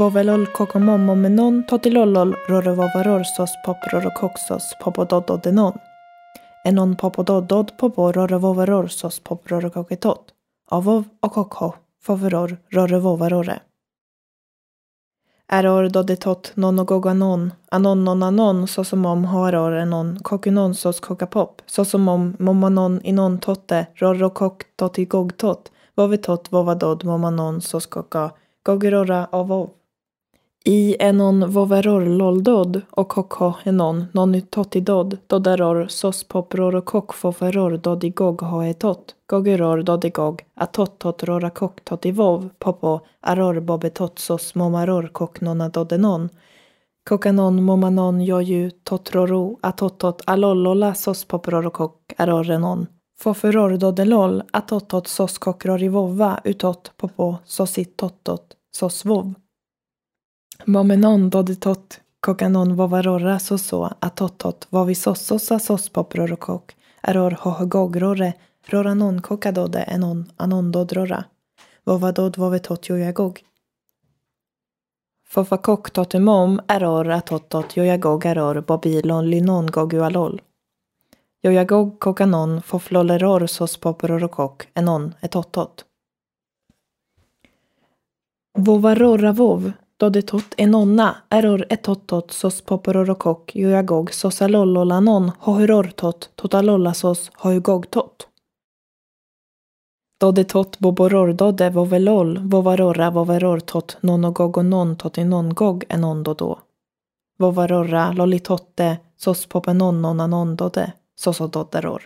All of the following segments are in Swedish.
Vovelol kokomommo menon totilollol rorovovaror sos poprorokoksos popodododenon. Enon popododod popo rorovovarorsos poprorokoketot. Avov och kokho foveror rorovovarore. Eror dodetot nonogoganon, anon anon såsom om haror enon kokunonsos kokapop, såsom om momanon inon totte rorokok totigogtot, vovetot vovadod momanon soskoka koka avov. I enon voveror loldod och kokho enon nonutotidod dodaror sos popror och kokfoferor dodigog hoetot gogiror dodigog atottot rorakok totivov popo aror bobetot sos momaror koknona dodenon kokanon momanon joju totroro atottot alollola sos popror och kok arorenon foferor dodelol atottot sos kokrorivova utot popo sosit sosvov. sos vov. Momenon doditot kokanon vovarorra soso atotot vavisossosa sospoprorokok eror hohogogrore roranon kokadode enon anondodrora vovadod vovetot jojagog. Fofakok totemom eror atotot jojagog eror bobilon linon gogualol. Jojagog kokanon fofloleror sospoprorokok enon etotot. Vovarorravov Dodetot enonna, eror etottot sos popororokok juagog sos alollolanon hohurortot totalollasos hohugogtot. Dodetot boborordode vovelol vovarorra vovarortot nonogogonon totinongog enondodo. Vovarorra lolitotte sos popenonnon sosododeror.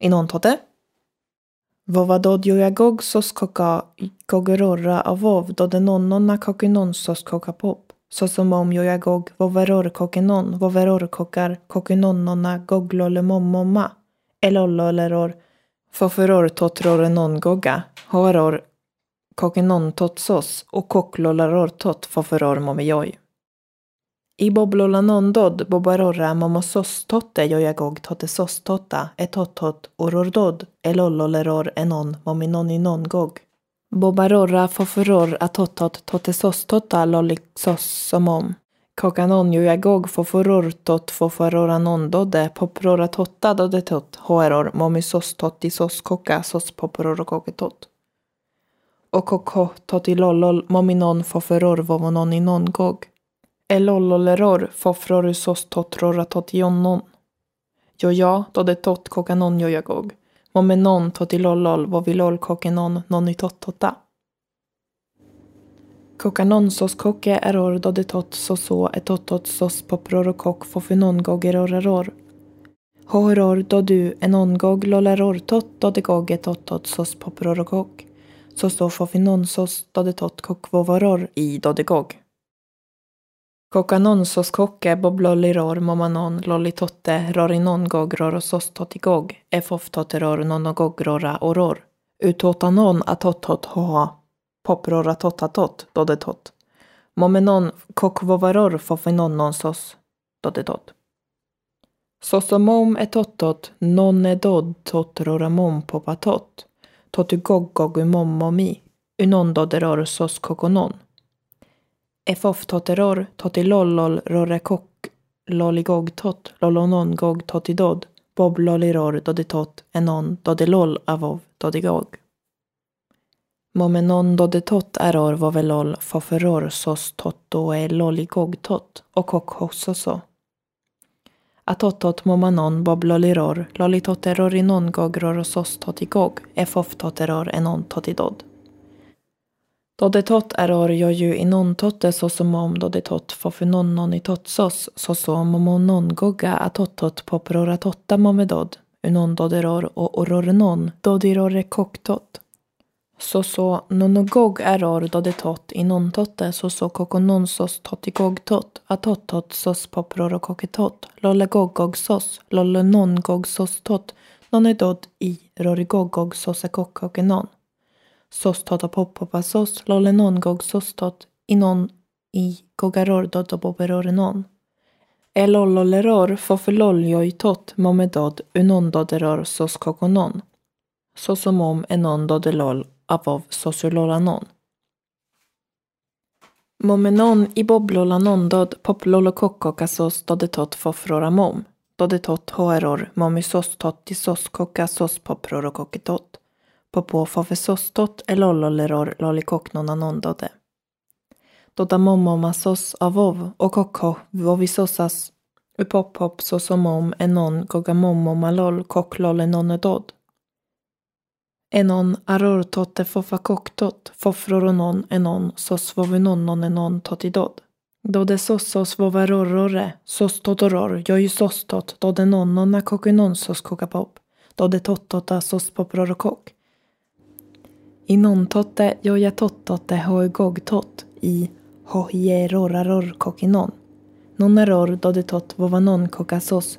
Inontote? Vovadod joagog sos koka kogorora avov dodenonnonna kokinonsos kokapop. Sosomom joagog voveror kokinon voveror kokar kokinonnonna goglole Elolloleror foferor totror nongoga horor kokinon totsos och koklollaror tot i boblola nondod, bobarorra momososstotte, jojagog, joyagog totte etottot orordod elolloleror enon Mominoninongog. Bobarorra foforor atottot totte sos totta lolliksos. Kokanon Jojagog foforor tot fofaroranondode poprora totta dodetot hoeror momisostotti, totti sos Okoko, sos mominon foforor vovononinongog. Elolloleror fofrorusos totroratot Jo Joja, då det tot kokanon jojagog. Momenon totilollol vovilol kokenon nonitottota. Kokanon sos koke eror då det tot soso etottot sos poprorokok fofinongogeroreror. Horor då du enongog lolleror tot då det gog etottot sos poprorokok. Soso fofinonsos då det tot kokvovoror i då det gog. Kokanonsos kokke bobloliror momanon lollitotte gog e gogroros totigog efof toteror nonogogrora oror. Utotanon atottot hoa poprora totatot dodetot. Momenon kokvovaror fofinonnonsos dodetot. Sosomom etottot nonedod totroramom popatot. Totugogogumommomi unon doderor sos kokonon. Efof totteror, tottilollol, rorekok lolligog-tot lolonon-gog totidod bob lolliror doditot enon dodiloll, avov dodigog. Momenon dodetot eror vovelol foferor sos tottoe lolligog-tot och kok hossoso. Atottot momanon bob lolliror lollitoteror inon gogror sos totigog efof totteror enon då det tott är or jag ju i non totte såsom om då det tot får för non non i totsos gogga momonon goga atottot poprora totta momedod unon doderor och orornon dodirore koktot. Soso nonogog eror i non totte så kokononsos totigogtot atottot sos poproro koketot lollegogog sos lollenon sos tot nonedod i rorigogog sose kokkokenon sostot och lolle non gog sostot inon i gogarordod och boberorenon. Elolloleror fofeloljoitot momedod unondoderor sos kokonon. Sosomom enon dodelol avov sosulolanon. Momenon i boblola nondod poplolokokkokasos dodetot fofroramom. Dodetot hoeror momisos tot isos kokasos poprorokokitot. Popo fofesostot elolloleror lolikoknona nondode. Doda tota momomasos avov och kokho vovisosas upophop e sosomom enon gogamomomalol koklol enonedod. Enon aror totte fofroronon enon sos enon e totidod. Dode sossos vovarorore, sostotoror todoror, joi sostot, dode nonnona kokunon e kokapop, dode tottota sospoprorokok i nontotte joja tottotte hoi gogtot i hohieroraror kokinon. Nonaror dode tot vovanon kokasos,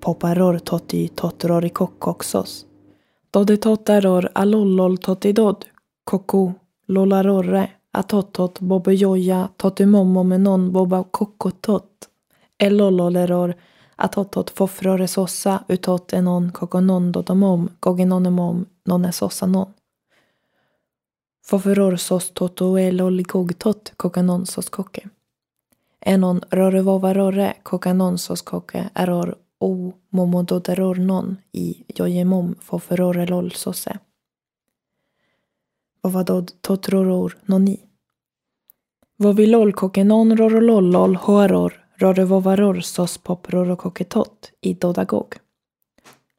poparor toti totrori kokkoksos. Dodi totaror alollol totidod, koko, lolarorre, atottot bobejoja totumomomenon boba kokkotot. Elolloleror atottot fofrore sossa utot enon kokonon dodomom goginonemom nonesossanon. Fofror sos toto eloligogtot kokanon sos koke. Enon rorevova kokanon sos koke eror o momododeror non i jojemom foferorelol sose. Vovadod totroror noni. Vovilol kokenon rorolollol hoaror rorevovaror sos pop i dodagog.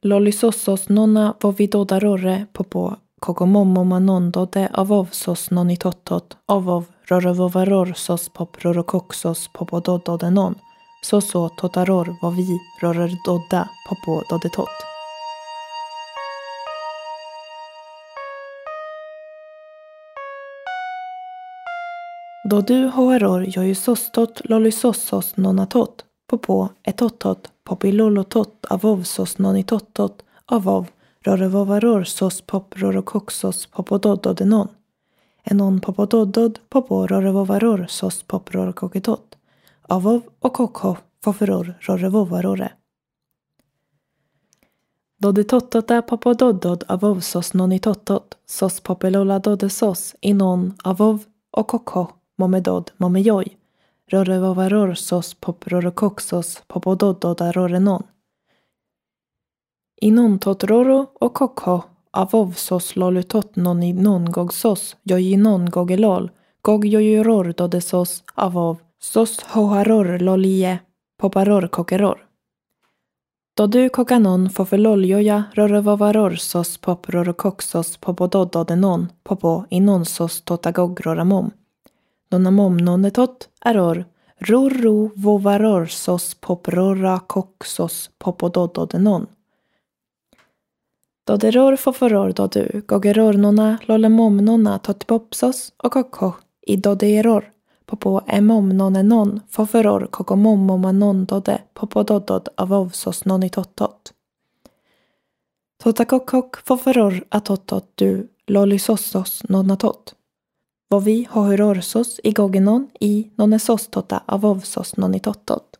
Lollisossos nonna vovidodarore popo kokomomomanon dode avov sos nonitottot avov rorevovaror sos pop rorokoksos popodododenon så så totaror var vi rorer dodda popo dodetot. Då du hoaror jojusostot lollysossos nonatot popo etottot popilolotot avovsos nonitottot avov rorevovaror sos pop rorokoxos popododdodenon. Enon popododod popo rorevovaror sos pop rorokokitot avov och kokho foforor rorovovarore. Doditotota popododdod avov sos nonitottot sos popelola dodesos inon avov och kokho momedod momejoj rorrevovaror sos poprorokoksos popododdodarorenon. Inontotroro och kokho avov sos lolutot noni non gogsos jojinon avov Sos hoharor lolie, poparor kokeror. Då du kokanon fofeloljoja rorovavaror sos popror popodododenon popo inonsos totagogroramom. Nonamomnonetot eror rorro vovaror poprora koksos popodododenon. Doderor foforor dodu gogeror nona lolemom nona totpopsos och kokko i dodeeror popo emom nonenon foferor kokomomoma dode popododod avovsos nonitottot. Totakokok foferor atottot du lolisossos nonatot. Vovi hohurorsos i gogenon i nonesos tota avovsos nonitottot.